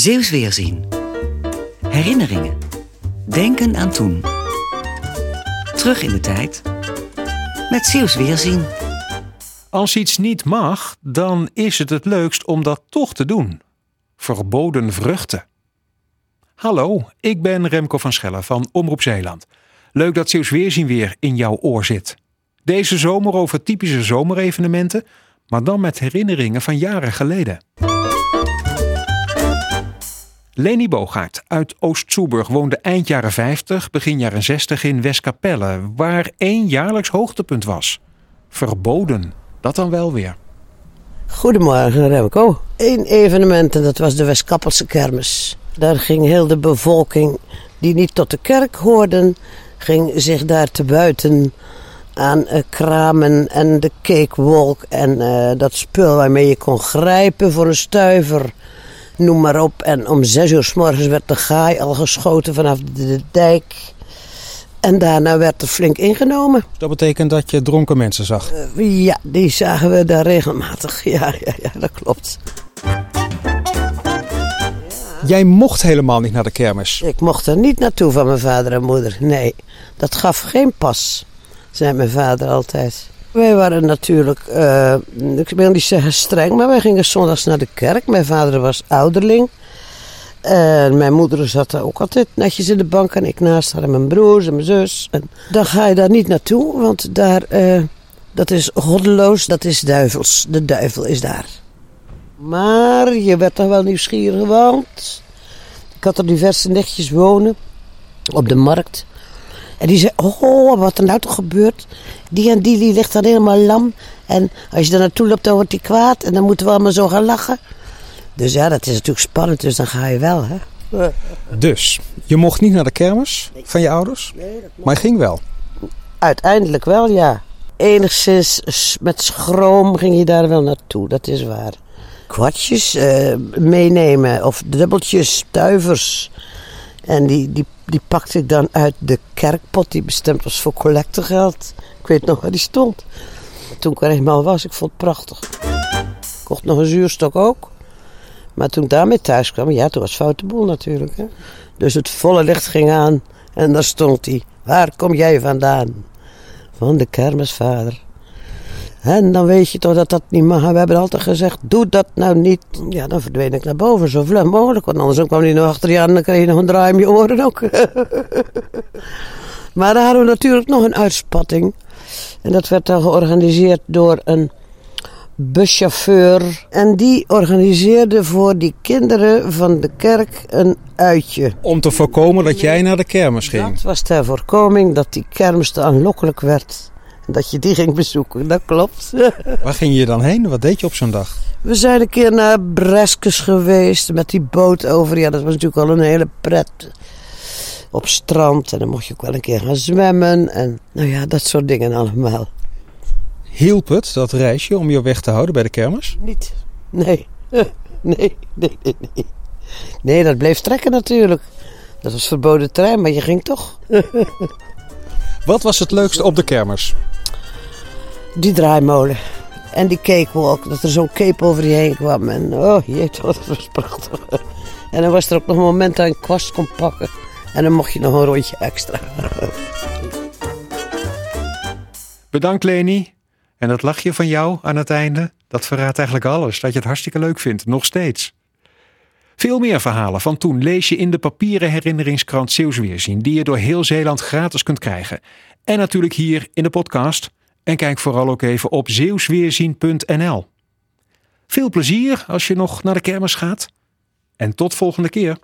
Zeeuws Weerzien. Herinneringen. Denken aan toen. Terug in de tijd. Met Zeeuws Weerzien. Als iets niet mag, dan is het het leukst om dat toch te doen. Verboden vruchten. Hallo, ik ben Remco van Schellen van Omroep Zeeland. Leuk dat Zeeuws Weerzien weer in jouw oor zit. Deze zomer over typische zomerevenementen, maar dan met herinneringen van jaren geleden. Leni Bogaert uit Oost-Soeburg woonde eind jaren 50, begin jaren 60 in Westkapelle, waar één jaarlijks hoogtepunt was. Verboden, dat dan wel weer. Goedemorgen Remco. Eén evenement en dat was de Westkappelse kermis. Daar ging heel de bevolking die niet tot de kerk hoorden, ging zich daar te buiten aan uh, kramen en de cakewalk en uh, dat spul waarmee je kon grijpen voor een stuiver. Noem maar op. En om zes uur s morgens werd de gaai al geschoten vanaf de, dijk. En daarna werd er flink ingenomen. Dat betekent dat je dronken mensen zag? Uh, ja, die zagen we daar regelmatig. Ja, ja, ja dat klopt. Jij mocht helemaal niet naar de kermis. Ik mocht er niet naartoe van mijn vader en moeder. Nee, dat gaf geen pas, zei mijn vader altijd. Wij waren natuurlijk, uh, ik wil niet zeggen streng, maar wij gingen zondags naar de kerk. Mijn vader was ouderling. En mijn moeder zat daar ook altijd netjes in de bank en ik naast haar en mijn broers en mijn zus. En dan ga je daar niet naartoe, want daar, uh, dat is goddeloos, dat is duivels. De duivel is daar. Maar je werd toch wel nieuwsgierig, want ik had er diverse nichtjes wonen op de markt. En die zei, oh, wat er nou toch gebeurt. Die en die, die ligt dan helemaal lam. En als je daar naartoe loopt, dan wordt die kwaad. En dan moeten we allemaal zo gaan lachen. Dus ja, dat is natuurlijk spannend, dus dan ga je wel, hè. Dus, je mocht niet naar de kermis van je ouders? Nee, dat Maar je ging wel? Uiteindelijk wel, ja. Enigszins met schroom ging je daar wel naartoe, dat is waar. Kwartjes uh, meenemen of dubbeltjes, stuivers. En die, die, die pakte ik dan uit de kerkpot die bestemd was voor collectegeld. Ik weet nog waar die stond. Toen ik er eenmaal was, ik vond het prachtig. Ik kocht nog een zuurstok ook. Maar toen ik daarmee thuis kwam, ja, toen was foute boel natuurlijk. Hè? Dus het volle licht ging aan en daar stond hij. Waar kom jij vandaan? Van de kermisvader. En dan weet je toch dat dat niet mag. We hebben altijd gezegd, doe dat nou niet. Ja, dan verdween ik naar boven, zo vlug mogelijk. Want anders kwam hij nog achter je aan en dan kreeg je nog een draai om je oren ook. maar dan hadden we natuurlijk nog een uitspatting. En dat werd dan georganiseerd door een buschauffeur. En die organiseerde voor die kinderen van de kerk een uitje. Om te voorkomen dat jij naar de kermis ging? Dat was ter voorkoming dat die kermis te aanlokkelijk werd. Dat je die ging bezoeken, dat klopt. Waar ging je dan heen? Wat deed je op zo'n dag? We zijn een keer naar Breskes geweest met die boot over. Ja, dat was natuurlijk al een hele pret. Op strand en dan mocht je ook wel een keer gaan zwemmen. En nou ja, dat soort dingen allemaal. Hielp het, dat reisje, om je weg te houden bij de kermis? Niet. Nee. Nee, nee, nee, nee. Nee, dat bleef trekken natuurlijk. Dat was verboden terrein, maar je ging toch. Wat was het leukste op de kermis? Die draaimolen. En die cakewalk, dat er zo'n cape over je heen kwam. En oh jeetje, dat was prachtig. En dan was er ook nog een moment dat je een kwast kon pakken. En dan mocht je nog een rondje extra. Bedankt Leni. En dat lachje van jou aan het einde, dat verraadt eigenlijk alles. Dat je het hartstikke leuk vindt, nog steeds. Veel meer verhalen van toen lees je in de papieren herinneringskrant Zeeuws Weerzien, die je door heel Zeeland gratis kunt krijgen. En natuurlijk hier in de podcast. En kijk vooral ook even op zeeuwsweerzien.nl. Veel plezier als je nog naar de kermis gaat. En tot volgende keer.